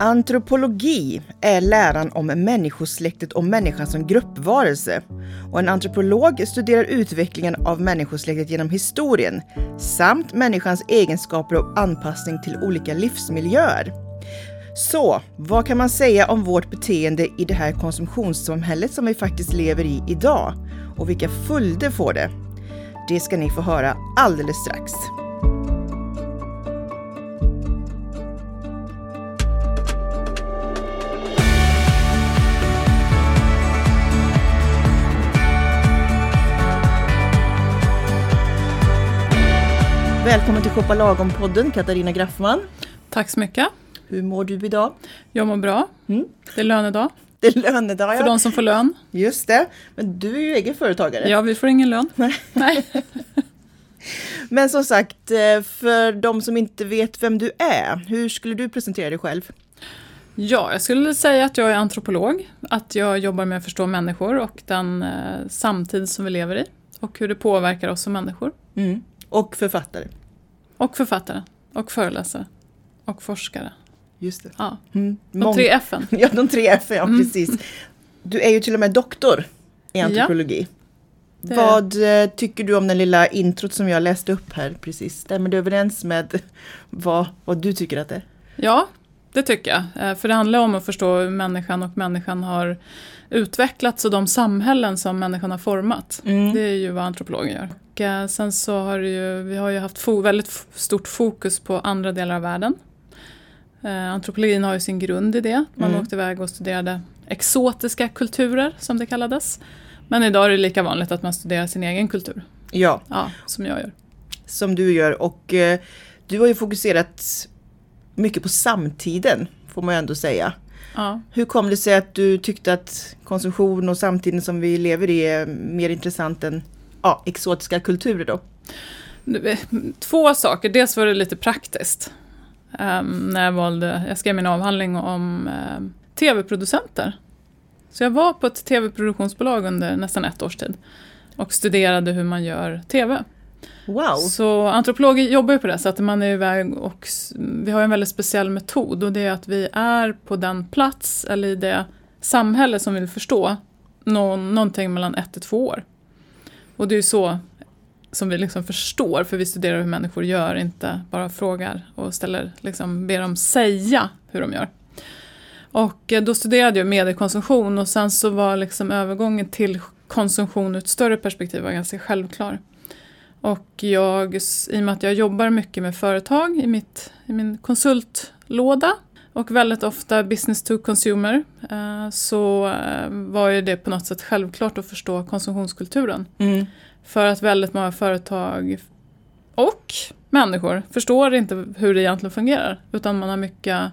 Antropologi är läran om människosläktet och människan som gruppvarelse. Och en antropolog studerar utvecklingen av människosläktet genom historien samt människans egenskaper och anpassning till olika livsmiljöer. Så, vad kan man säga om vårt beteende i det här konsumtionssamhället som vi faktiskt lever i idag? Och vilka följder får det? Det ska ni få höra alldeles strax. Välkommen till Shoppa Lagom-podden, Katarina Graffman. Tack så mycket. Hur mår du idag? Jag mår bra. Mm. Det är lönedag. Det är lönedag, För ja. de som får lön. Just det. Men du är ju egen företagare. Ja, vi får ingen lön. Nej. Men som sagt, eh, för de som inte vet vem du är, hur skulle du presentera dig själv? Ja, jag skulle säga att jag är antropolog. Att jag jobbar med att förstå människor och den eh, samtid som vi lever i. Och hur det påverkar oss som människor. Mm. Och författare. Och författare. Och föreläsare. Och forskare. Just det. Ja, Mm. de Mång- tre F'n. Ja, de tre F, ja Mm. precis. Du är ju till och med doktor i Ja, antropologi. det är Vad eh, tycker du om den lilla introt som jag läste upp här precis? Stämmer det överens med vad, vad du tycker att det är? Ja, det tycker jag. Eh, För det handlar om att förstå hur människan och människan har utvecklats och de samhällen som människan har format. Mm. Det är ju vad antropologer gör. Och eh, sen så har ju, vi har ju haft fo- väldigt stort fokus på andra delar av världen. Eh, antropologin har ju sin grund i det. Man Mm. åkte iväg och studerade exotiska kulturer, som det kallades. Men idag är det lika vanligt att man studerar sin egen kultur. Ja, Ja, som jag gör. som du gör. Och eh, du har ju fokuserat mycket på samtiden, får man ju ändå säga. Ja. Hur kom det sig att du tyckte att konsumtion och samtiden som vi lever i är mer intressant än ja, exotiska kulturer då? Eh, Två saker. Dels var det lite praktiskt. Ehm, när jag valde, jag skrev min avhandling om um, tv-producenter. Så jag var på ett tv-produktionsbolag under nästan ett års tid. Och studerade hur man gör tv. Wow! Så antropologer jobbar ju på det sättet. Man är iväg och vi har en väldigt speciell metod. Och det är att vi är på den plats eller i det samhälle som vi vill förstå. Nå, någonting mellan ett till två år. Och det är ju så som vi liksom förstår, för vi studerar hur människor gör, inte bara frågar och ställer, liksom, ber dem säga hur de gör. Och eh, då studerade jag mediekonsumtion och sen så var liksom övergången till konsumtion ur ett större perspektiv var ganska självklar. Och jag, i och med att jag jobbar mycket med företag i, mitt, i min konsultlåda och väldigt ofta business to consumer eh, så eh, var ju det på något sätt självklart att förstå konsumtionskulturen. Mm. För att väldigt många företag och människor förstår inte hur det egentligen fungerar. Utan man har mycket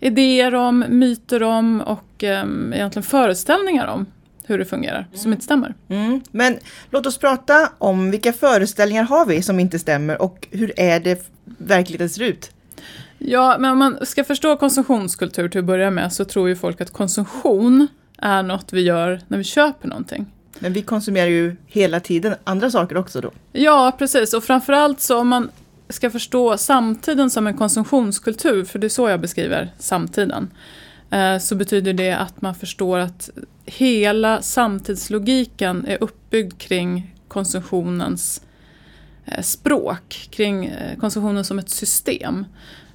idéer om, myter om och eh, egentligen föreställningar om hur det fungerar som inte stämmer. Mm. Men låt oss prata om vilka föreställningar har vi som inte stämmer och hur är det verkligheten ser ut? Ja, men om man ska förstå konsumtionskultur till att börja med så tror ju folk att konsumtion är något vi gör när vi köper någonting. Men vi konsumerar ju hela tiden andra saker också då. Ja, precis. Och framförallt så om man ska förstå samtiden som en konsumtionskultur, för det är så jag beskriver samtiden, eh, så betyder det att man förstår att hela samtidslogiken är uppbyggd kring konsumtionens eh, språk, kring eh, konsumtionen som ett system.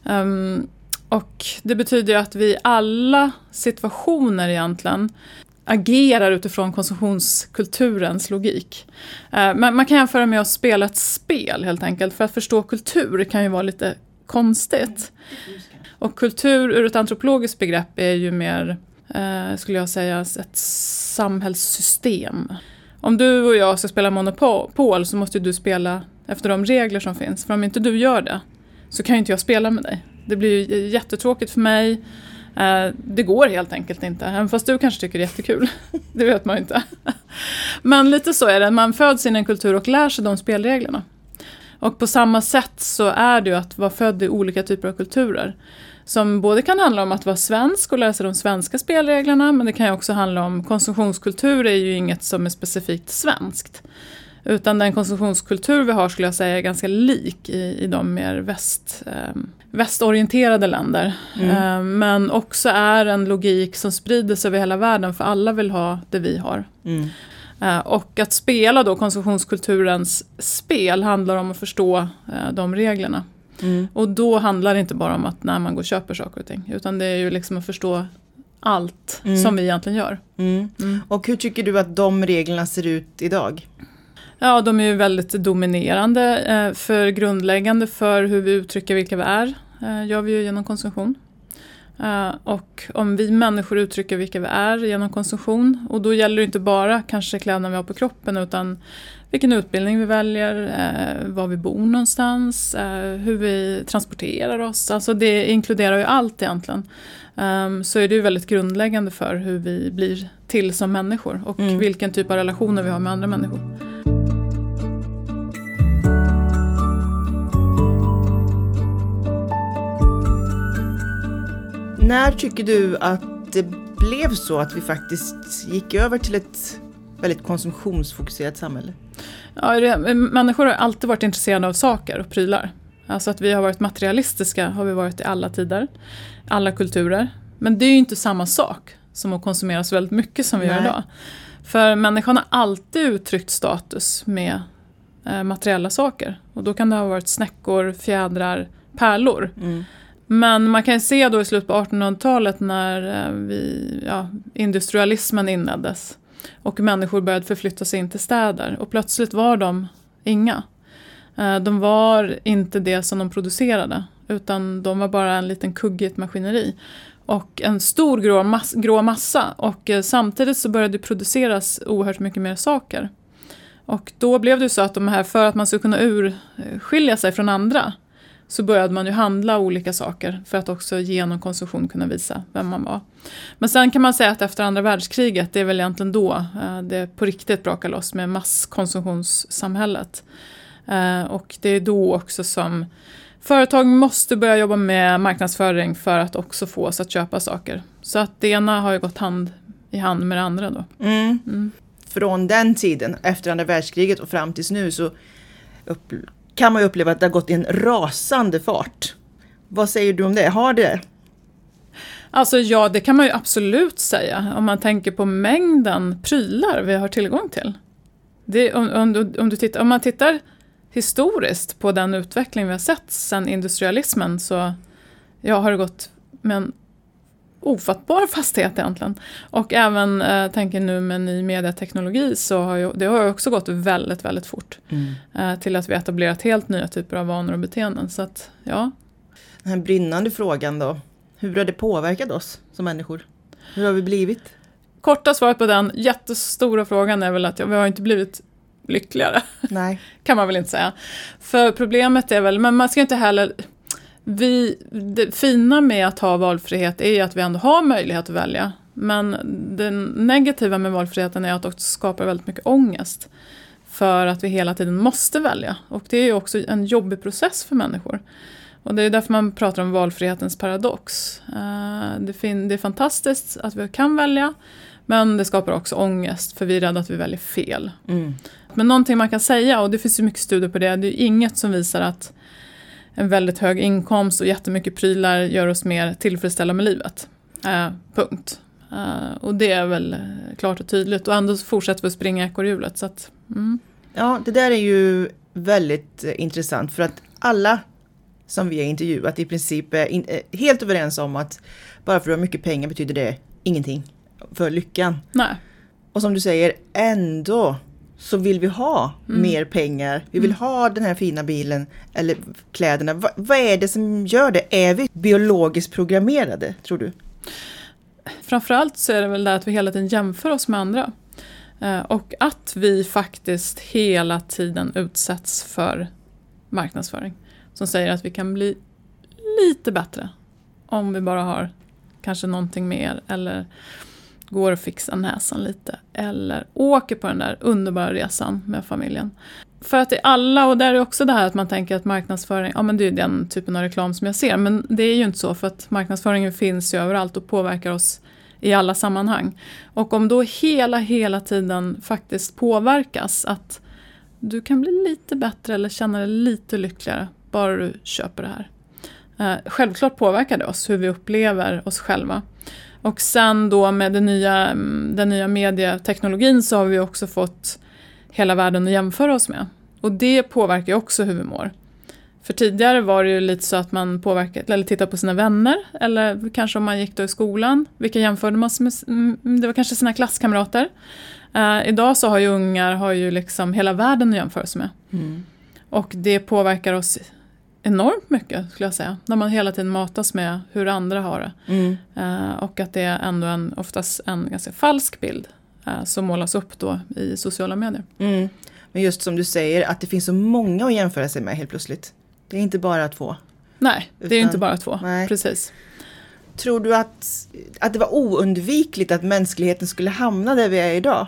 Um, och det betyder ju att vi i alla situationer egentligen agerar utifrån konsumtionskulturens logik. Uh, Men man kan jämföra med att spela ett spel helt enkelt. För att förstå kultur kan ju vara lite konstigt. Och kultur ur ett antropologiskt begrepp är ju mer, eh, skulle jag säga, ett samhällssystem. Om du och jag ska spela Monopol så måste ju du spela efter de regler som finns. För om inte du gör det så kan ju inte jag spela med dig. Det blir ju jättetråkigt för mig. Eh, det går helt enkelt inte, även fast du kanske tycker det är jättekul. Det vet man ju inte. Men lite så är det, man föds in i en kultur och lär sig de spelreglerna. Och på samma sätt så är det ju att vara född i olika typer av kulturer. Som både kan handla om att vara svensk och lära sig de svenska spelreglerna, men det kan ju också handla om konsumtionskultur är ju inget som är specifikt svenskt. Utan den konsumtionskultur vi har skulle jag säga är ganska lik i, i de mer väst, eh, västorienterade länder. Mm. Eh, men också är en logik som sprider sig över hela världen för alla vill ha det vi har. Mm. Eh, och att spela då konsumtionskulturens spel handlar om att förstå eh, de reglerna. Mm. Och då handlar det inte bara om att när man går och köper saker och ting. Utan det är ju liksom att förstå allt mm. som vi egentligen gör. Mm. mm. Och hur tycker du att de reglerna ser ut idag? Ja, de är ju väldigt dominerande. Eh, för grundläggande för hur vi uttrycker vilka vi är gör vi ju genom konsumtion. Uh, och om vi människor uttrycker vilka vi är genom konsumtion och då gäller det inte bara kanske kläderna vi har på kroppen utan vilken utbildning vi väljer, var vi bor någonstans, hur vi transporterar oss. Alltså det inkluderar ju allt egentligen. Um, så är det ju väldigt grundläggande för hur vi blir till som människor och mm. vilken typ av relationer vi har med andra människor. När tycker du att det blev så att vi faktiskt gick över till ett väldigt konsumtionsfokuserat samhälle? Ja, människor har alltid varit intresserade av saker och prylar. Alltså att vi har varit materialistiska har vi varit i alla tider, alla kulturer. Men det är ju inte samma sak som att konsumera så väldigt mycket som vi Nej. gör idag. För människan har alltid uttryckt status med eh, materiella saker. Och då kan det ha varit snäckor, fjädrar, pärlor. Mm. Men man kan se då i slutet på 1800-talet när eh, vi, ja, industrialismen inleddes och människor började förflytta sig in till städer och plötsligt var de inga. Eh, de var inte det som de producerade utan de var bara en liten kugge i ett maskineri. Och en stor grå, mass, grå massa och eh, samtidigt så började det produceras oerhört mycket mer saker. Och då blev det så att de här, för att man skulle kunna urskilja sig från andra så började man ju handla olika saker för att också genom konsumtion kunna visa vem man var. Men sen kan man säga att efter andra världskriget, det är väl egentligen då eh, det på riktigt brakar loss med masskonsumtionssamhället. Eh, och det är då också som företag måste börja jobba med marknadsföring för att också få oss att köpa saker. Så att det ena har ju gått hand i hand med det andra då. Mm. Mm. Från den tiden, efter andra världskriget och fram tills nu så upp, kan man ju uppleva att det har gått i en rasande fart. Vad säger du om det? Har det? Alltså ja, det kan man ju absolut säga om man tänker på mängden prylar vi har tillgång till. Det, om, om, om, du tittar, om man tittar historiskt på den utveckling vi har sett sedan industrialismen så ja, har det gått med en ofattbar fastighet egentligen. Och även, eh, tänker nu med ny mediateknologi, så har ju, det har också gått väldigt, väldigt fort. Mm. Eh, till att vi etablerat helt nya typer av vanor och beteenden. Så att, ja. Den här brinnande frågan då. Hur har det påverkat oss som människor? Hur har vi blivit? Korta svaret på den jättestora frågan är väl att ja, vi har inte blivit lyckligare. Nej. kan man väl inte säga. För problemet är väl, men man ska inte heller vi, det fina med att ha valfrihet är att vi ändå har möjlighet att välja. Men det negativa med valfriheten är att det skapar väldigt mycket ångest. För att vi hela tiden måste välja. Och det är ju också en jobbig process för människor. Och det är därför man pratar om valfrihetens paradox. Eh, det är fantastiskt att vi kan välja. Men det skapar också ångest för vi är rädda att vi väljer fel. Mm. Men någonting man kan säga, och det finns ju mycket studier på det, det är inget som visar att en väldigt hög inkomst och jättemycket prylar gör oss mer tillfredsställda med livet. Uh, punkt. Uh, och det är väl klart och tydligt och ändå fortsätter vi att springa ekorrhjulet. Så att, mm. Ja, det där är ju väldigt eh, intressant för att alla som vi har intervjuat i princip är in, helt överens om att bara för att du har mycket pengar betyder det ingenting för lyckan. Nej. Och som du säger, ändå så vill vi ha mm. mer pengar. Vi vill mm. ha den här fina bilen eller kläderna. Va, vad är det som gör det? Är vi biologiskt programmerade, tror du? Framförallt så är det väl det att vi hela tiden jämför oss med andra. Eh, och att vi faktiskt hela tiden utsätts för marknadsföring. Som säger att vi kan bli lite bättre om vi bara har kanske någonting mer eller går och fixar näsan lite eller åker på den där underbara resan med familjen. För att det är alla, och där är också det här att man tänker att marknadsföring, ja men det är den typen av reklam som jag ser, men det är ju inte så för att marknadsföringen finns ju överallt och påverkar oss i alla sammanhang. Och om då hela, hela tiden faktiskt påverkas att du kan bli lite bättre eller känna dig lite lyckligare bara du köper det här. Eh, självklart påverkar det oss, hur vi upplever oss själva. Och sen då med den nya, mm, den nya medieteknologin så har vi också fått hela världen att jämföra oss med. Och det påverkar också hur vi mår. För tidigare var det ju lite så att man påverkade, eller tittade på sina vänner, eller kanske om man gick då i skolan, vilka jämförde man sig med? Mm, det var kanske sina klasskamrater. Uh, idag så har ju ungar har ju liksom hela världen att jämföra sig med. Mm. Och det påverkar oss enormt mycket skulle jag säga. När man hela tiden matas med hur andra har det. Mm. Uh, och att det är ändå en, oftast en ganska falsk bild uh, som målas upp då i sociala medier. Mm. Men just som du säger, att det finns så många att jämföra sig med helt plötsligt. Det är inte bara två. Nej, det är inte bara två. Nej. Precis. Tror du att, att det var oundvikligt att mänskligheten skulle hamna där vi är idag?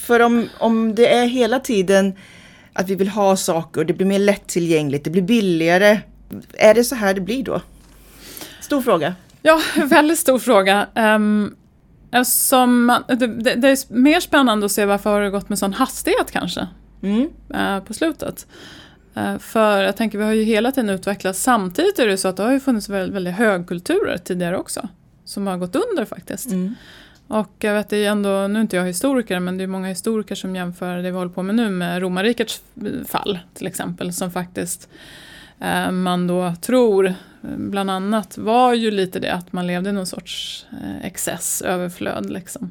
För om, om det är hela tiden att vi vill ha saker, det blir mer lättillgängligt, det blir billigare. Är det så här det blir då? Stor fråga. Ja, väldigt stor fråga. Um, som, det, det, är mer spännande att se varför har det gått med sån hastighet kanske. Mm. Uh, på slutet. Uh, för jag tänker, vi har ju hela tiden utvecklats. Samtidigt är det så att det har ju funnits väldigt, väldigt högkulturer tidigare också. Som har gått under faktiskt. Mm. Och jag vet, det är ändå, nu är inte jag historiker, men det är många historiker som jämför det vi håller på med nu med romarrikets fall till exempel. Som faktiskt eh, man då tror, bland annat, var ju lite det att man levde i någon sorts eh, excess, överflöd liksom.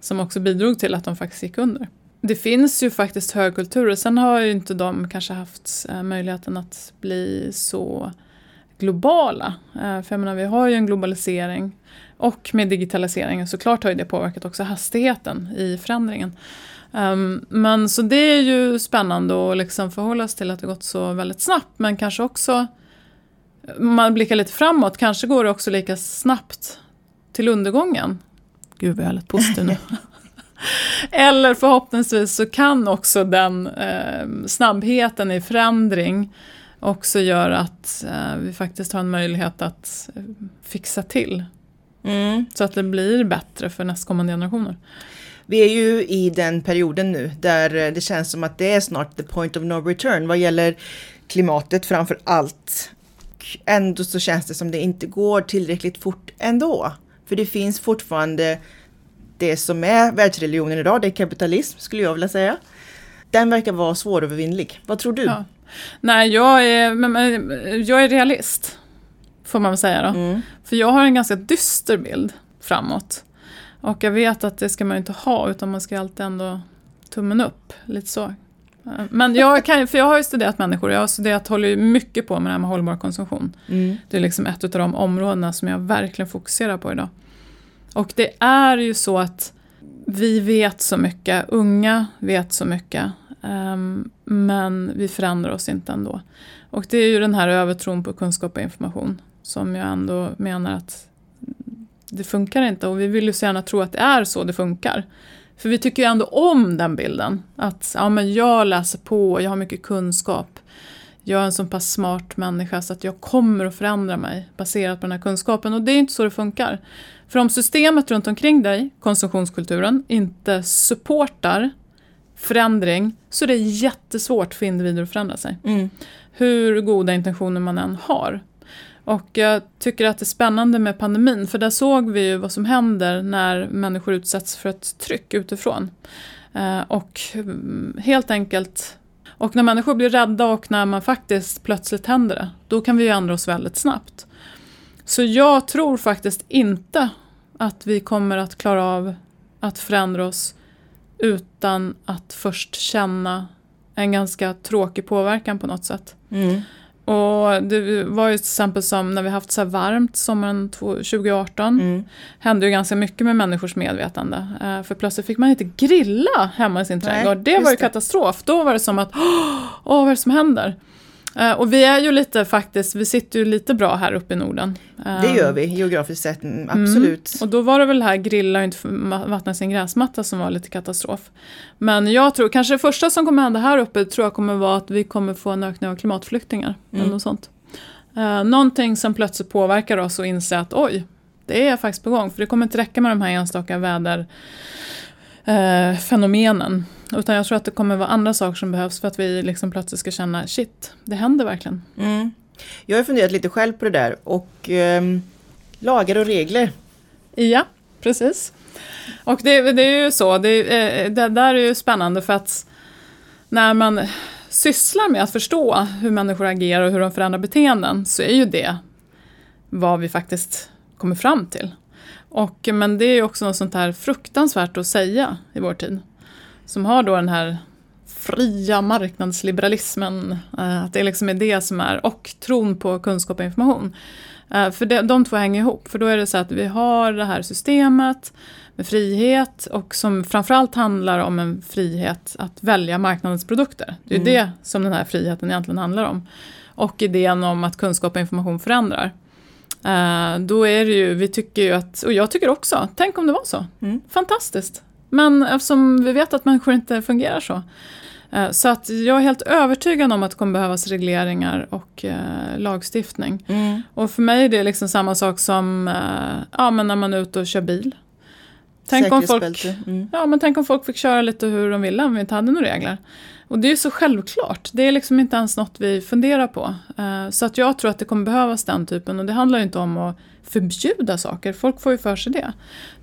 Som också bidrog till att de faktiskt gick under. Det finns ju faktiskt högkulturer, sen har ju inte de kanske haft eh, möjligheten att bli så globala. Eh, för jag menar, vi har ju en globalisering och med digitaliseringen såklart har ju det påverkat också hastigheten i förändringen. Um, men så det är ju spännande att liksom förhålla sig till att det gått så väldigt snabbt men kanske också om man blickar lite framåt, kanske går det också lika snabbt till undergången. Gud vad jag lät positiv nu. Eller förhoppningsvis så kan också den eh, snabbheten i förändring också göra att eh, vi faktiskt har en möjlighet att eh, fixa till Mm. Så att det blir bättre för nästkommande generationer. Vi är ju i den perioden nu där det känns som att det är snart the point of no return vad gäller klimatet framför allt. Ändå så känns det som det inte går tillräckligt fort ändå. För det finns fortfarande det som är världsreligionen idag, det är kapitalism skulle jag vilja säga. Den verkar vara svårövervinnlig. Vad tror du? Ja. Nej, jag är, jag är realist. Får man väl säga då. Mm. För jag har en ganska dyster bild framåt. Och jag vet att det ska man ju inte ha utan man ska alltid ändå tummen upp. Lite så. Men jag, kan, för jag har ju studerat människor, jag har studerat, håller mycket på med det här med hållbar konsumtion. Mm. Det är liksom ett av de områdena som jag verkligen fokuserar på idag. Och det är ju så att vi vet så mycket, unga vet så mycket. Um, men vi förändrar oss inte ändå. Och det är ju den här övertron på kunskap och information som jag ändå menar att det funkar inte och vi vill ju så gärna tro att det är så det funkar. För vi tycker ju ändå om den bilden. Att ja, men jag läser på, jag har mycket kunskap. Jag är en så pass smart människa så att jag kommer att förändra mig baserat på den här kunskapen. Och det är inte så det funkar. För om systemet runt omkring dig, konsumtionskulturen, inte supportar förändring så är det jättesvårt för individer att förändra sig. Mm. Hur goda intentioner man än har. Och jag tycker att det är spännande med pandemin, för där såg vi ju vad som händer när människor utsätts för ett tryck utifrån. Eh, och mm, helt enkelt, och när människor blir rädda och när man faktiskt plötsligt händer det, då kan vi ju ändra oss väldigt snabbt. Så jag tror faktiskt inte att vi kommer att klara av att förändra oss utan att först känna en ganska tråkig påverkan på något sätt. Mm. Och det var ju till exempel som när vi haft så här varmt sommaren 2018. Mm. hände ju ganska mycket med människors medvetande. Uh, för plötsligt fick man inte grilla hemma i sin trädgård. Det var ju katastrof. Då var det som att, åh, vad är det som händer? Uh, och vi är ju lite faktiskt, vi sitter ju lite bra här uppe i Norden. Uh, det gör vi geografiskt sett, mm, absolut. Mm. Och då var det väl här grilla och inte vattna sin gräsmatta som var lite katastrof. Men jag tror, kanske det första som kommer hända här uppe tror jag kommer vara att vi kommer få en ökning av klimatflyktingar. Mm. Eller något sånt. Uh, någonting som plötsligt påverkar oss och inse att oj, det är faktiskt på gång. För det kommer inte räcka med de här enstaka väderfenomenen. Utan jag tror att det kommer vara andra saker som behövs för att vi liksom plötsligt ska känna shit, det händer verkligen. Mm. Jag har funderat lite själv på det där och eh, lagar och regler. Ja, precis. Och det, det är ju så, det, eh, det där är ju spännande för att när man sysslar med att förstå hur människor agerar och hur de förändrar beteenden så är ju det vad vi faktiskt kommer fram till. Och, men det är ju också något sånt här fruktansvärt att säga i vår tid. Som har då den här fria marknadsliberalismen, eh, att det liksom är det som är, och tron på kunskap och information. Eh, för de två hänger ihop, för då är det så att vi har det här systemet med frihet och som framförallt handlar om en frihet att välja marknadens produkter. Det är mm. det som den här friheten egentligen handlar om. Och idén om att kunskap och information förändrar. Uh, då är det ju, vi tycker ju att, och jag tycker också, tänk om det var så. Mm. Fantastiskt. Men eftersom vi vet att människor inte fungerar så. Uh, så att jag är helt övertygad om att det kommer behövas regleringar och uh, lagstiftning. Mm. Och för mig är det liksom samma sak som ja, men när man är ute och kör bil. Tänk om, folk, mm. ja, men tänk om folk fick köra lite hur de ville om vi inte hade några regler. Och det är ju så självklart. Det är liksom inte ens något vi funderar på. Uh, så att jag tror att det kommer behövas den typen. Och det handlar ju inte om att förbjuda saker. Folk får ju för sig det.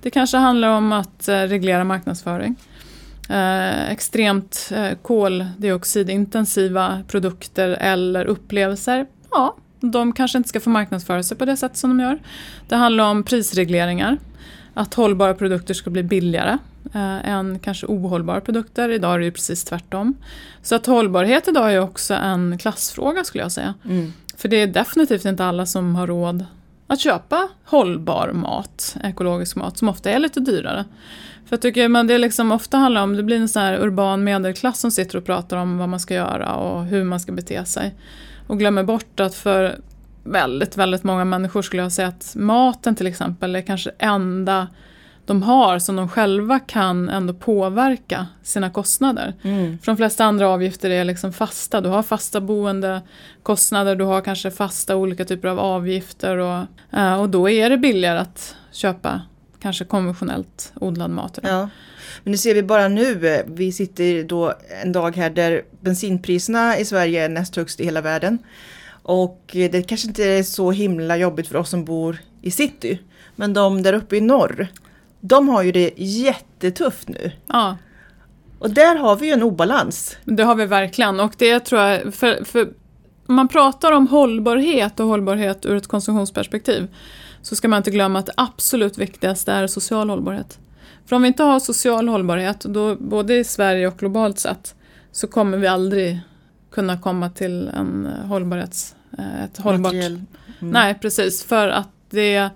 Det kanske handlar om att uh, reglera marknadsföring. Uh, extremt koldioxidintensiva produkter eller upplevelser. Ja, de kanske inte ska få marknadsföra sig på det sätt som de gör. Det handlar om prisregleringar att hållbara produkter ska bli billigare eh, än kanske ohållbara produkter. Idag är det ju precis tvärtom. Så att hållbarhet idag är också en klassfråga skulle jag säga. Mm. För det är definitivt inte alla som har råd att köpa hållbar mat, ekologisk mat, som ofta är lite dyrare. För jag tycker man det liksom ofta handlar om, det blir en sån här urban medelklass som sitter och pratar om vad man ska göra och hur man ska bete sig. Och glömmer bort att för väldigt, väldigt många människor skulle jag säga att maten till exempel är kanske enda de har som de själva kan ändå påverka sina kostnader. Mm. För de flesta andra avgifter är liksom fasta. Du har fasta boendekostnader, du har kanske fasta olika typer av avgifter och, eh, och då är det billigare att köpa kanske konventionellt odlad mat. Ja. Men det ser vi bara nu. Vi sitter då en dag här där bensinpriserna i Sverige är näst högst i hela världen. Och det kanske inte är så himla jobbigt för oss som bor i city. Men de där uppe i norr, de har ju det jättetufft nu. Ja. Och där har vi ju en obalans. Det har vi verkligen. Och det tror jag, för, för om man pratar om hållbarhet och hållbarhet ur ett konsumtionsperspektiv så ska man inte glömma att det absolut viktigaste är social hållbarhet. För om vi inte har social hållbarhet, då, både i Sverige och globalt sett, så kommer vi aldrig kunna komma till en hållbarhets Eh, ett hållbart... Mm. Nej, precis. För att det...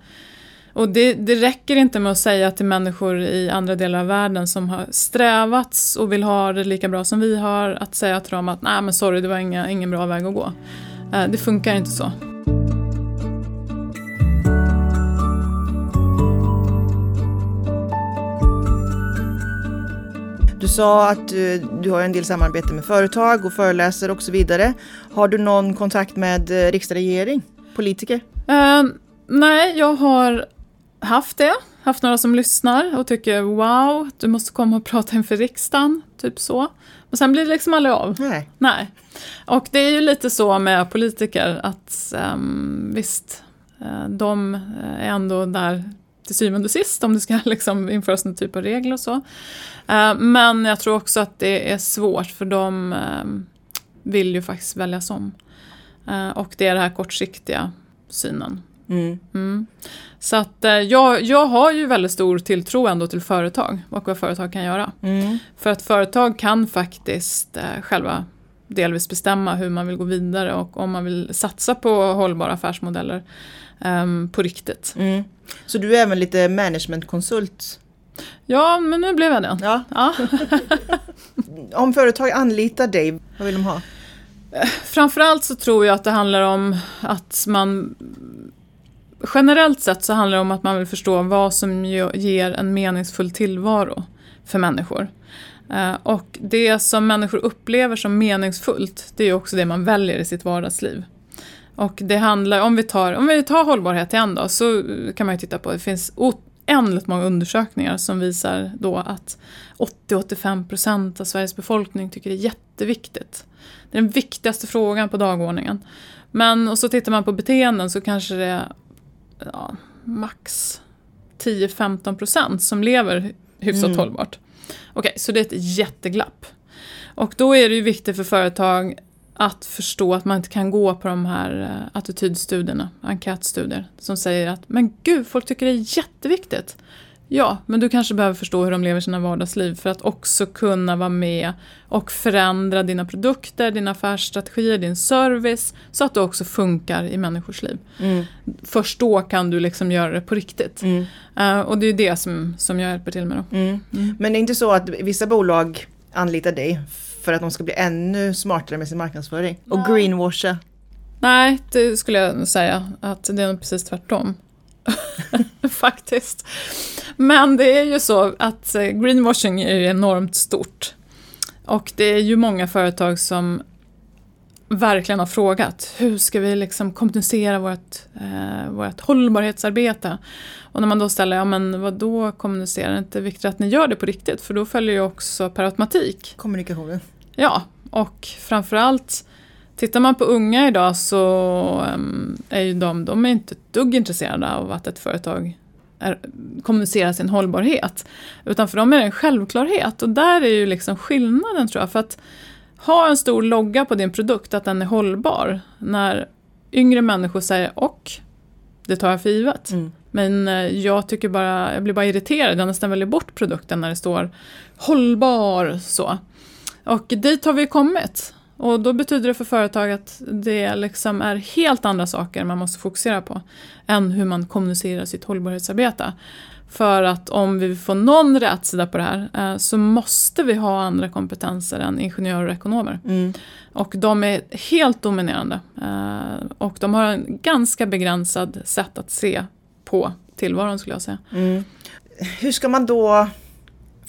Och det, det räcker inte med att säga till människor i andra delar av världen som har strävats och vill ha det lika bra som vi har, att säga till dem att nej men sorry, det var inga, ingen bra väg att gå. Eh, det funkar inte så. Du sa att du, eh, du har en del samarbete med företag och föreläser och så vidare. Har du någon kontakt med eh, riksdag regering? Politiker? Uh, nej, jag har haft det. Haft några som lyssnar och tycker wow, du måste komma och prata inför riksdagen. Typ så. Och sen blir det liksom aldrig av. Nej. nej. Och det är ju lite så med politiker att um, visst, de är ändå där till syvende och sist om det ska liksom införas någon typ av regler och så. Eh, men jag tror också att det är svårt för de eh, vill ju faktiskt väljas om. Eh, och det är den här kortsiktiga synen. Mm. Mm. Så att jag, jag har ju väldigt stor tilltro ändå till företag och vad företag kan göra. Mm. För att företag kan faktiskt själva delvis bestämma hur man vill gå vidare och om man vill satsa på hållbara affärsmodeller um, på riktigt. Mm. Så du är även lite managementkonsult? Ja, men nu blev jag det. Ja. ja. om företag anlitar dig, vad vill de ha? Framförallt så tror jag att det handlar om att man Generellt sett så handlar det om att man vill förstå vad som ger en meningsfull tillvaro för människor. Eh, och det som människor upplever som meningsfullt, det är också det man väljer i sitt vardagsliv. Och det handlar, om vi tar, om vi tar hållbarhet igen då, så kan man ju titta på, det finns oändligt många undersökningar som visar då att 80-85% av Sveriges befolkning tycker det är jätteviktigt. Det är den viktigaste frågan på dagordningen. Men och så tittar man på beteenden så kanske det är ja, max 10-15% som lever hyfsat mm. hållbart. Okej, okay, så det är ett jätteglapp. Och då är det ju viktigt för företag att förstå att man inte kan gå på de här eh, attitydstudierna, enkätstudier, som säger att men gud, folk tycker det är jätteviktigt. Ja, men du kanske behöver förstå hur de lever sina vardagsliv för att också kunna vara med och förändra dina produkter, dina affärsstrategier, din service så att det också funkar i människors liv. Mm. Först då kan du liksom göra det på riktigt. Mm. Uh, och det är det som, som jag hjälper till med. Då. Mm. mm. Men det är inte så att vissa bolag anlitar dig för att de ska bli ännu smartare med sin marknadsföring och greenwasha? Nej, det skulle jag säga att det är precis tvärtom. Faktiskt. Men det är ju så att eh, greenwashing är enormt stort. Och det är ju många företag som verkligen har frågat hur ska vi liksom kommunicera vårt, eh, vårt hållbarhetsarbete? Och när man då ställer, ja men vad då kommunicera? Det inte viktigt att ni gör det på riktigt för då följer ju också per automatik. Kommunikationen. Ja, och framförallt Tittar man på unga idag så um, är ju de, de är inte ett dugg intresserade av att ett företag är, kommunicerar sin hållbarhet. Utan för dem är det en självklarhet och där är ju liksom skillnaden tror jag. För att ha en stor logga på din produkt, att den är hållbar. När yngre människor säger och, det tar jag för givet. Mm. Men eh, jag tycker bara, jag blir bara irriterad, jag nästan väljer bort produkten när det står hållbar så. Och dit har vi kommit. Och då betyder det för företag att det liksom är helt andra saker man måste fokusera på än hur man kommunicerar sitt hållbarhetsarbete. För att om vi får någon rätsida på det här eh, så måste vi ha andra kompetenser än ingenjörer och ekonomer. Mm. Och de är helt dominerande. Eh, och de har en ganska begränsad sätt att se på tillvaron skulle jag säga. Mm. Hur ska man då,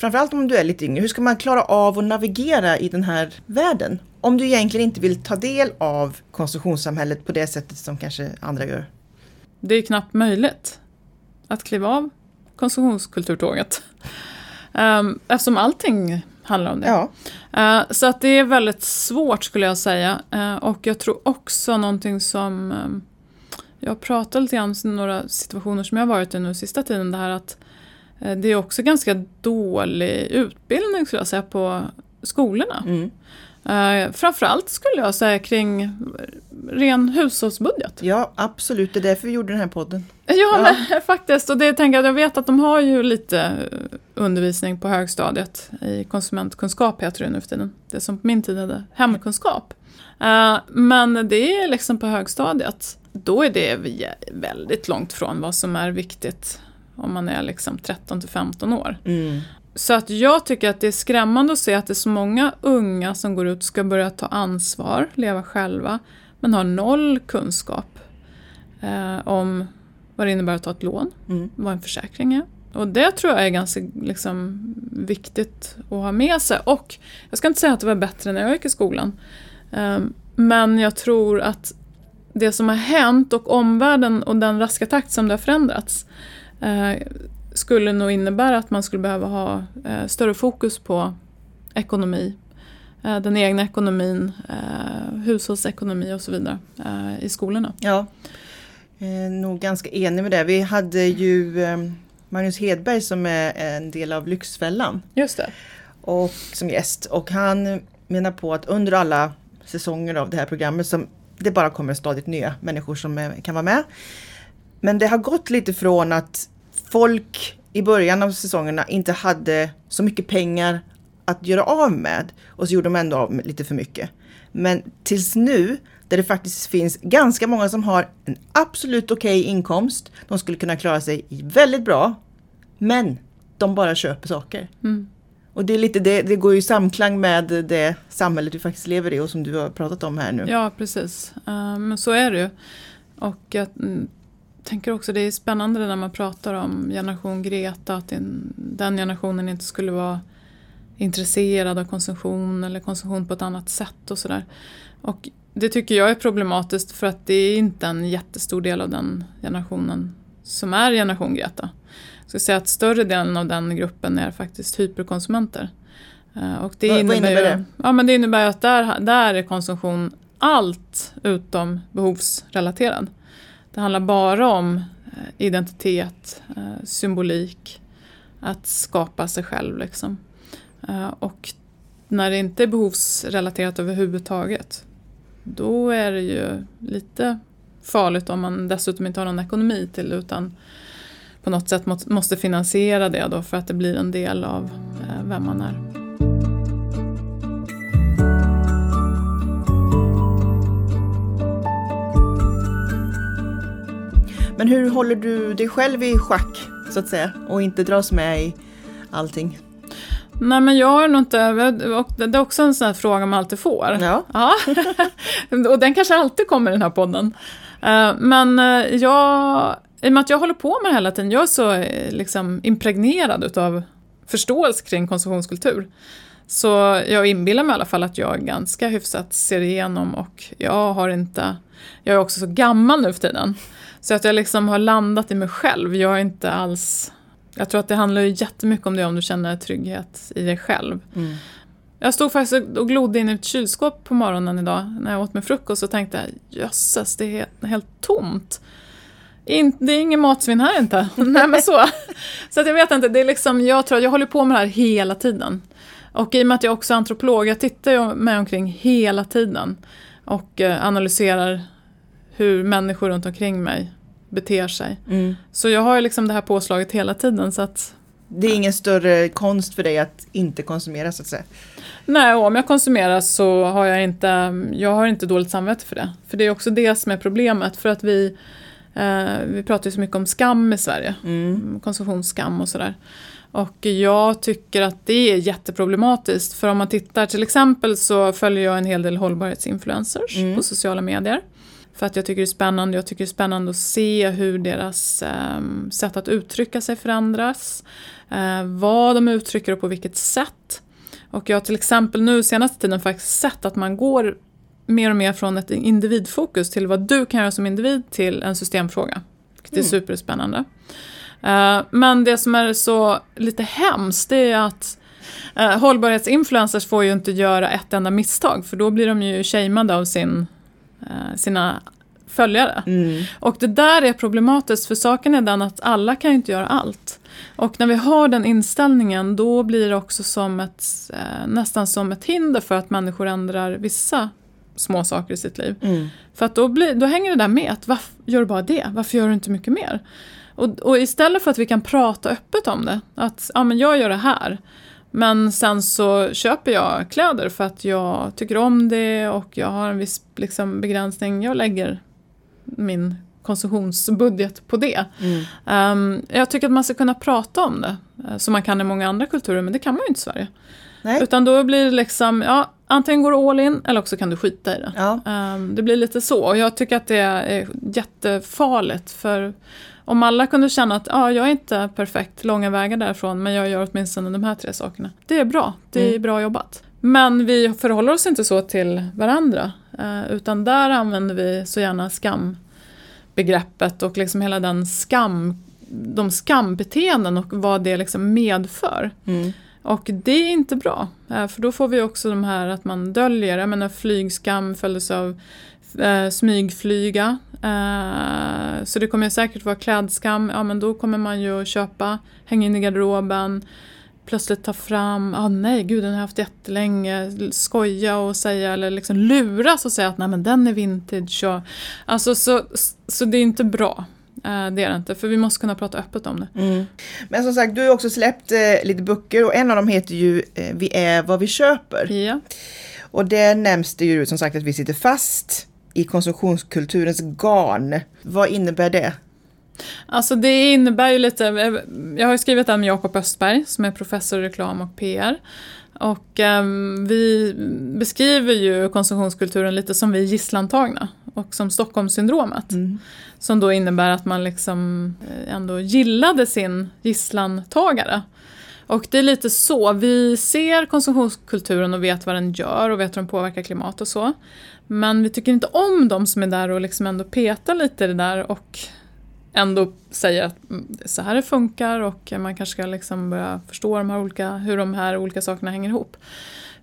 framförallt om du är lite yngre, hur ska man klara av att navigera i den här världen? Om du egentligen inte vill ta del av konsumtionssamhället på det sättet som kanske andra gör. Det är knappt möjligt att kliva av konsumtionskulturtåget. Um, eftersom allting handlar om det. Ja. Uh, så att det är väldigt svårt skulle jag säga. Uh, och jag tror också någonting som um, jag pratar lite grann om några situationer som jag har varit i nu sista tiden. Det här att det är också ganska dålig utbildning skulle jag säga på skolorna. Mm. Uh, framförallt skulle jag säga kring ren hushållsbudget. Ja, absolut. Det är därför vi gjorde den här podden. Ja, ja. Men, faktiskt. Och det tänker jag, jag vet att de har ju lite eh, undervisning på högstadiet i konsumentkunskap heter det nu för tiden. Det som på min tid hade hemkunskap. Uh, men det är liksom på högstadiet. Då är det väldigt långt från vad som är viktigt om man är liksom 13 till 15 år. Mm. Så att jag tycker att det är skrämmande att se att det är så många unga som går ut och ska börja ta ansvar, leva själva, men har noll kunskap eh, om vad det innebär att ta ett lån, mm. vad en försäkring är. Och det tror jag är ganska liksom, viktigt att ha med sig. Och jag ska inte säga att det var bättre när jag gick i skolan. Eh, men jag tror att det som har hänt och omvärlden och den raska takt som det har förändrats skulle nog innebära att man skulle behöva ha eh, större fokus på ekonomi, eh, den egna ekonomin, eh, hushållsekonomi och så vidare eh, i skolorna. Ja, eh, nog ganska enig med det. Vi hade ju eh, Magnus Hedberg som är en del av Lyxfällan. Just det. Och, som gäst och han menar på att under alla säsonger av det här programmet som det bara kommer stadigt nya människor som kan vara med. Men det har gått lite från att folk i början av säsongerna inte hade så mycket pengar att göra av med och så gjorde de ändå av med lite för mycket. Men tills nu, där det faktiskt finns ganska många som har en absolut okej okay inkomst, de skulle kunna klara sig väldigt bra, men de bara köper saker. Mm. Och det, är lite det, det går ju i samklang med det samhället vi faktiskt lever i och som du har pratat om här nu. Ja, precis. Uh, men så är det ju. Och att tänker också det är spännande när man pratar om generation Greta, att den generationen inte skulle vara intresserad av konsumtion eller konsumtion på ett annat sätt och sådär. Och det tycker jag är problematiskt för att det är inte en jättestor del av den generationen som är generation Greta. Jag skulle säga att större delen av den gruppen är faktiskt hyperkonsumenter. Eh, och det vad, innebär, vad innebär det? Ja, men det innebär att där, där är konsumtion allt utom behovsrelaterad. Det handlar bara om eh, identitet, eh, symbolik, att skapa sig själv. Liksom. Eh, och när det inte är behovsrelaterat överhuvudtaget, då är det ju lite farligt om man dessutom inte har någon ekonomi till det utan på något sätt måste finansiera det då för att det blir en del av vem man är. Men hur håller du dig själv i schack så att säga och inte dras med i allting? Nej men jag har nog inte, det är också en sån här fråga man alltid får. Ja. ja. och den kanske alltid kommer i den här podden. Eh, men eh, jag, i och med att jag håller på med det hela tiden, jag är så eh, liksom impregnerad utav förståelse kring konsumtionskultur. Så jag inbillar mig i alla fall att jag ganska hyfsat ser igenom och jag har inte, jag är också så gammal nu för tiden. Så att jag liksom har landat i mig själv. Jag är inte alls... Jag tror att det handlar ju jättemycket om det om du känner trygghet i dig själv. Mm. Jag stod faktiskt och glodde in i ett kylskåp på morgonen idag när jag åt min frukost och tänkte jösses, det är helt, tomt. In, det är ingen matsvinn här inte. Nej men så. Så att jag vet inte, det är liksom, jag tror att jag håller på med det här hela tiden. Och i och med att jag också är antropolog, jag tittar ju mig omkring hela tiden och eh, analyserar hur människor runt omkring mig beter sig. Mm. Så jag har ju liksom det här påslaget hela tiden så att det är ingen större konst för dig att inte konsumera så att säga? Nej, och om jag konsumerar så har jag inte, jag har inte dåligt samvete för det. För det är också det som är problemet. För att vi, eh, vi pratar ju så mycket om skam i Sverige. Mm. Konsumtionsskam och sådär. Och jag tycker att det är jätteproblematiskt. För om man tittar, till exempel så följer jag en hel del hållbarhetsinfluencers mm. på sociala medier. För att jag tycker det är spännande. Jag tycker det är spännande att se hur deras eh, sätt att uttrycka sig förändras. Eh, vad de uttrycker och på vilket sätt. Och jag har till exempel nu senaste tiden faktiskt sett att man går mer och mer från ett individfokus till vad du kan göra som individ till en systemfråga. Det är mm. superspännande. Eh, men det som är så lite hemskt det är att eh, hållbarhetsinfluencers får ju inte göra ett enda misstag för då blir de ju shameade av sin sina följare. Mm. Och det där är problematiskt för saken är den att alla kan ju inte göra allt. Och när vi har den inställningen då blir det också som ett, eh, nästan som ett hinder för att människor ändrar vissa små saker i sitt liv. Mm. För att då, blir, då hänger det där med att varför gör du bara det? Varför gör du inte mycket mer? Och, och istället för att vi kan prata öppet om det, att ja, men jag gör det här. Men sen så köper jag kläder för att jag tycker om det och jag har en viss liksom, begränsning. Jag lägger min konsumtionsbudget på det. Mm. Um, jag tycker att man ska kunna prata om det, uh, som man kan i många andra kulturer, men det kan man ju inte i Sverige. Nej. Utan då blir det liksom, ja, antingen går du all in eller också kan du skita i det. Ja. Um, det blir lite så, och jag tycker att det är jättefarligt, för om alla kunde känna att ah, jag är inte perfekt långa vägar därifrån men jag gör åtminstone de här tre sakerna. Det är bra, det är mm. bra jobbat. Men vi förhåller oss inte så till varandra eh, utan där använder vi så gärna skambegreppet och liksom hela den skam, de skambeteenden och vad det liksom medför. Mm. Och det är inte bra, eh, för då får vi också de här att man döljer, jag menar flygskam följdes av eh, smygflyga. Eh, så det kommer säkert vara klädskam, ja men då kommer man ju att köpa, hänga in i garderoben, plötsligt ta fram, ah nej gud den har jag haft jättelänge, skoja och säga eller liksom luras och säga att nej men den är vintage. Och, alltså så, så det är inte bra. Eh, det är det inte, för vi måste kunna prata öppet om det. Mm. Men som sagt, du har också släppt eh, lite böcker och en av dem heter ju eh, Vi är vad vi köper. Ja. Och där nämns det ju som sagt att vi sitter fast i konsumtionskulturens garn. Vad innebär det? Alltså det innebär ju lite, jag har skrivit den med Jakob Östberg som är professor i reklam och PR. Och um, vi beskriver ju konsumtionskulturen lite som vi är gisslantagna och som Stockholmssyndromet. Mm. Som då innebär att man liksom eh, ändå gillade sin gisslantagare. Och det är lite så, vi ser konsumtionskulturen och vet vad den gör och vet hur den påverkar klimat och så. Men vi tycker inte om de som är där och liksom ändå petar lite i det där och ändå säger att mm, så här det funkar och man kanske ska liksom börja förstå de här olika, hur de här olika sakerna hänger ihop.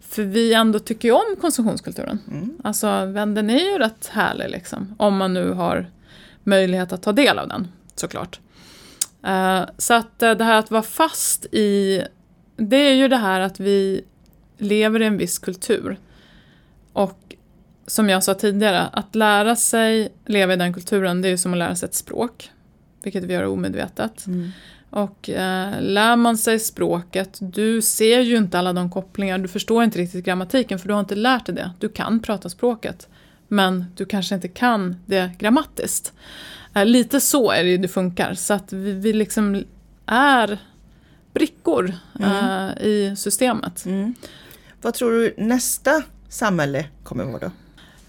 För vi ändå tycker ju om konsumtionskulturen. Mm. Alltså den är ju rätt härlig liksom. Om man nu har möjlighet att ta del av den såklart. Uh, så att uh, det här att vara fast i, det är ju det här att vi lever i en viss kultur. Och som jag sa tidigare, att lära sig leva i den kulturen det är ju som att lära sig ett språk. Vilket vi gör omedvetet. Mm. Och eh, lär man sig språket, du ser ju inte alla de kopplingar, du förstår inte riktigt grammatiken för du har inte lärt dig det. Du kan prata språket, men du kanske inte kan det grammatiskt. Eh, lite så är det ju det funkar, så att vi, vi liksom är brickor eh, i systemet. Mm. Vad tror du nästa samhälle kommer vara då?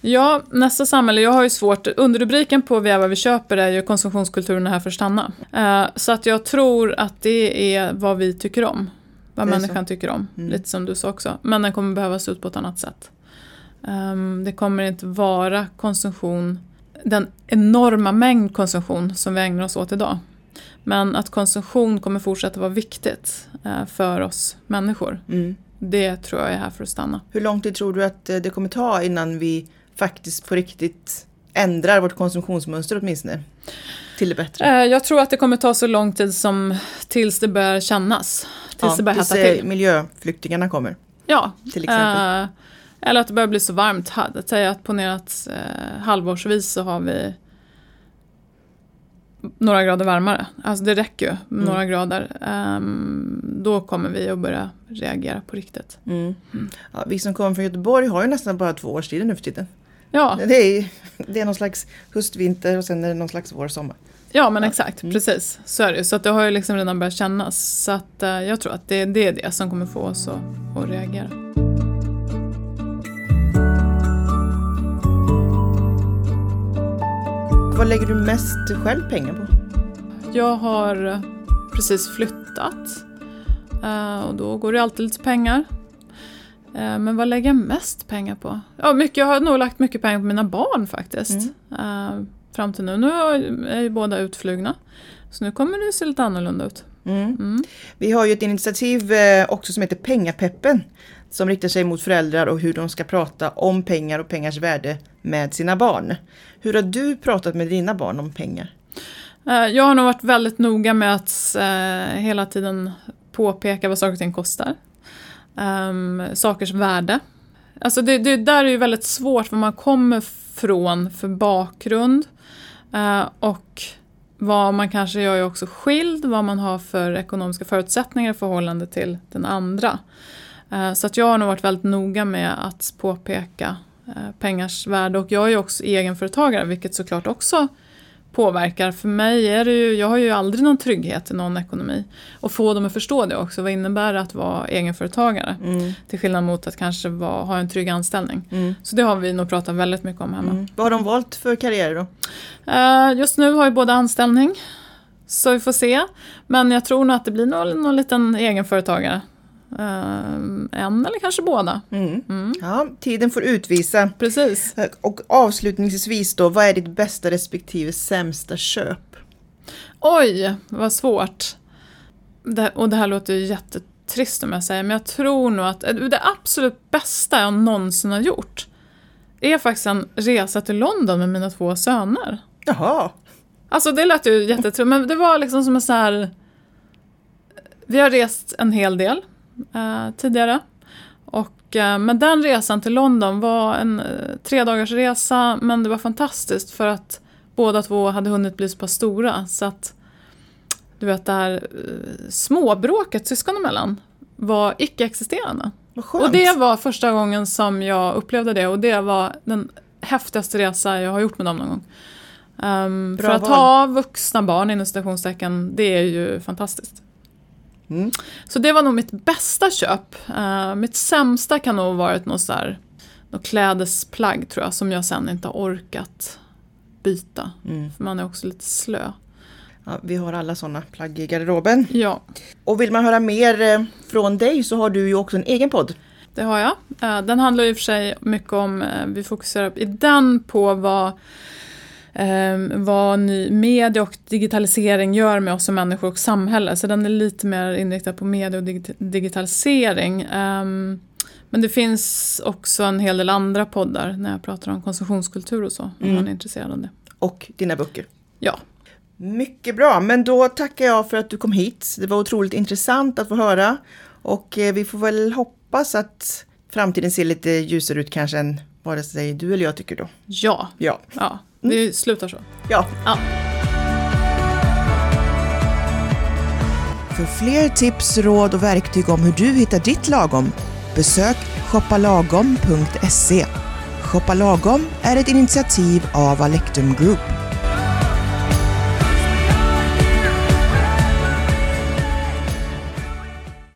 Ja, nästa samhälle, jag har ju svårt, underrubriken på Vi är vad vi köper är ju konsumtionskulturen är här för att stanna. Eh, så att jag tror att det är vad vi tycker om. Vad människan tycker om, Mm. lite som du sa också. Men den kommer behöva se ut på ett annat sätt. Ehm, det kommer inte vara konsumtion, den enorma mängd konsumtion som vi ägnar oss åt idag. Men att konsumtion kommer fortsätta vara viktigt eh, för oss människor. Mm. Det tror jag är här för att stanna. Hur lång tid tror du att eh, det kommer ta innan vi faktiskt på riktigt ändrar vårt konsumtionsmönster åtminstone? Till det bättre. Eh, Jag tror att det kommer ta så lång tid som tills det börjar kännas. Tills det börjar hetta till. miljöflyktingarna kommer Ja. till exempel. eh, Eller att det börjar bli så varmt. Att säga att ponerat eh, halvårsvis så har vi några grader varmare. Alltså det räcker ju, med några grader. Ehm, då kommer vi att börja reagera på riktigt. Mm. Ja, vi som kommer från Göteborg har ju nästan bara två årstider nu för tiden. Ja, Det är, det är någon slags höst-vinter och sen är det någon slags vår-sommar. ja men exakt, Mm. precis. Så är det ju. Så att det har ju liksom redan börjat kännas. Så att eh, jag tror att det, det är det som kommer få oss att, att reagera. Vad lägger du mest själv pengar på? Jag har precis flyttat eh, och då går det alltid lite pengar. Eh, Men vad lägger jag mest pengar på? Ja, mycket, jag har nog lagt mycket pengar på mina barn faktiskt. eh, Fram till nu. Nu är ju båda utflugna. Så nu kommer det se lite annorlunda ut. Mm. Mm. Vi har ju ett initiativ eh, också som heter Pengapeppen. Som riktar sig mot föräldrar och hur de ska prata om pengar och pengars värde med sina barn. Hur har du pratat med dina barn om pengar? Eh, jag har nog varit väldigt noga med att eh, hela tiden påpeka vad saker och ting kostar. Um, sakers värde. Alltså det, det där är ju väldigt svårt vad man kommer från för bakgrund. Eh, och vad man kanske gör är också skild, vad man har för ekonomiska förutsättningar i förhållande till den andra. Eh, så att jag har nog varit väldigt noga med att påpeka eh, pengars värde och jag är ju också egenföretagare vilket såklart också påverkar. För mig är det ju, jag har ju aldrig någon trygghet i någon ekonomi. Och få dem att förstå det också, vad innebär det att vara egenföretagare? Mm. Till skillnad mot att kanske vara, ha en trygg anställning. Mm. Så det har vi nog pratat väldigt mycket om hemma. Mm. Vad har de valt för karriär då? Eh, just nu har ju båda anställning. Så vi får se. Men jag tror nog att det blir någon, någon liten egenföretagare. Eh, en eller kanske båda. Mm. Mm. Ja, tiden får utvisa. Precis. Och avslutningsvis då, vad är ditt bästa respektive sämsta köp? Oj, vad svårt. Det, och det här låter ju jättetrist om jag säger, men jag tror nog att det absolut bästa jag någonsin har gjort är faktiskt en resa till London med mina två söner. Jaha, Alltså det lät ju jättetråkigt, men det var liksom som en så här... Vi har rest en hel del eh, tidigare. Och, eh, men den resan till London var en eh, tre dagars resa, men det var fantastiskt för att båda två hade hunnit bli så pass stora. Så att, du vet, det här eh, småbråket syskon emellan var icke-existerande. Och det var första gången som jag upplevde det och det var den häftigaste resa jag har gjort med dem någon gång. Um, för att val. ha vuxna barn inom citationstecken, det är ju fantastiskt. Mm. Så det var nog mitt bästa köp. Uh, mitt sämsta kan nog ha varit något, så här, något klädesplagg tror jag, som jag sen inte har orkat byta. Mm. För man är också lite slö. Ja, vi har alla sådana plagg i garderoben. Ja, Och vill man höra mer eh, från dig så har du ju också en egen podd. det har jag. Eh, den handlar i och för sig mycket om, vi fokuserar i den på vad vad ny media och digitalisering gör med oss som människor och samhälle. Så den är lite mer inriktad på media och dig digitalisering. Eh, men det finns också en hel del andra poddar när jag pratar om konsumtionskultur och så, om mm. man är intresserad av det. Och dina böcker? Ja. Mycket bra, men då tackar jag för att du kom hit. Det var otroligt intressant att få höra och eh, vi får väl hoppas att framtiden ser lite ljusare ut kanske än vare sig du eller jag tycker då. Ja, ja. ja mm. slutar så. Ja. ja. För fler tips, råd och verktyg om hur du hittar ditt lagom, besök shoppalagom.se. Shoppa Lagom är ett initiativ av Alectum Group.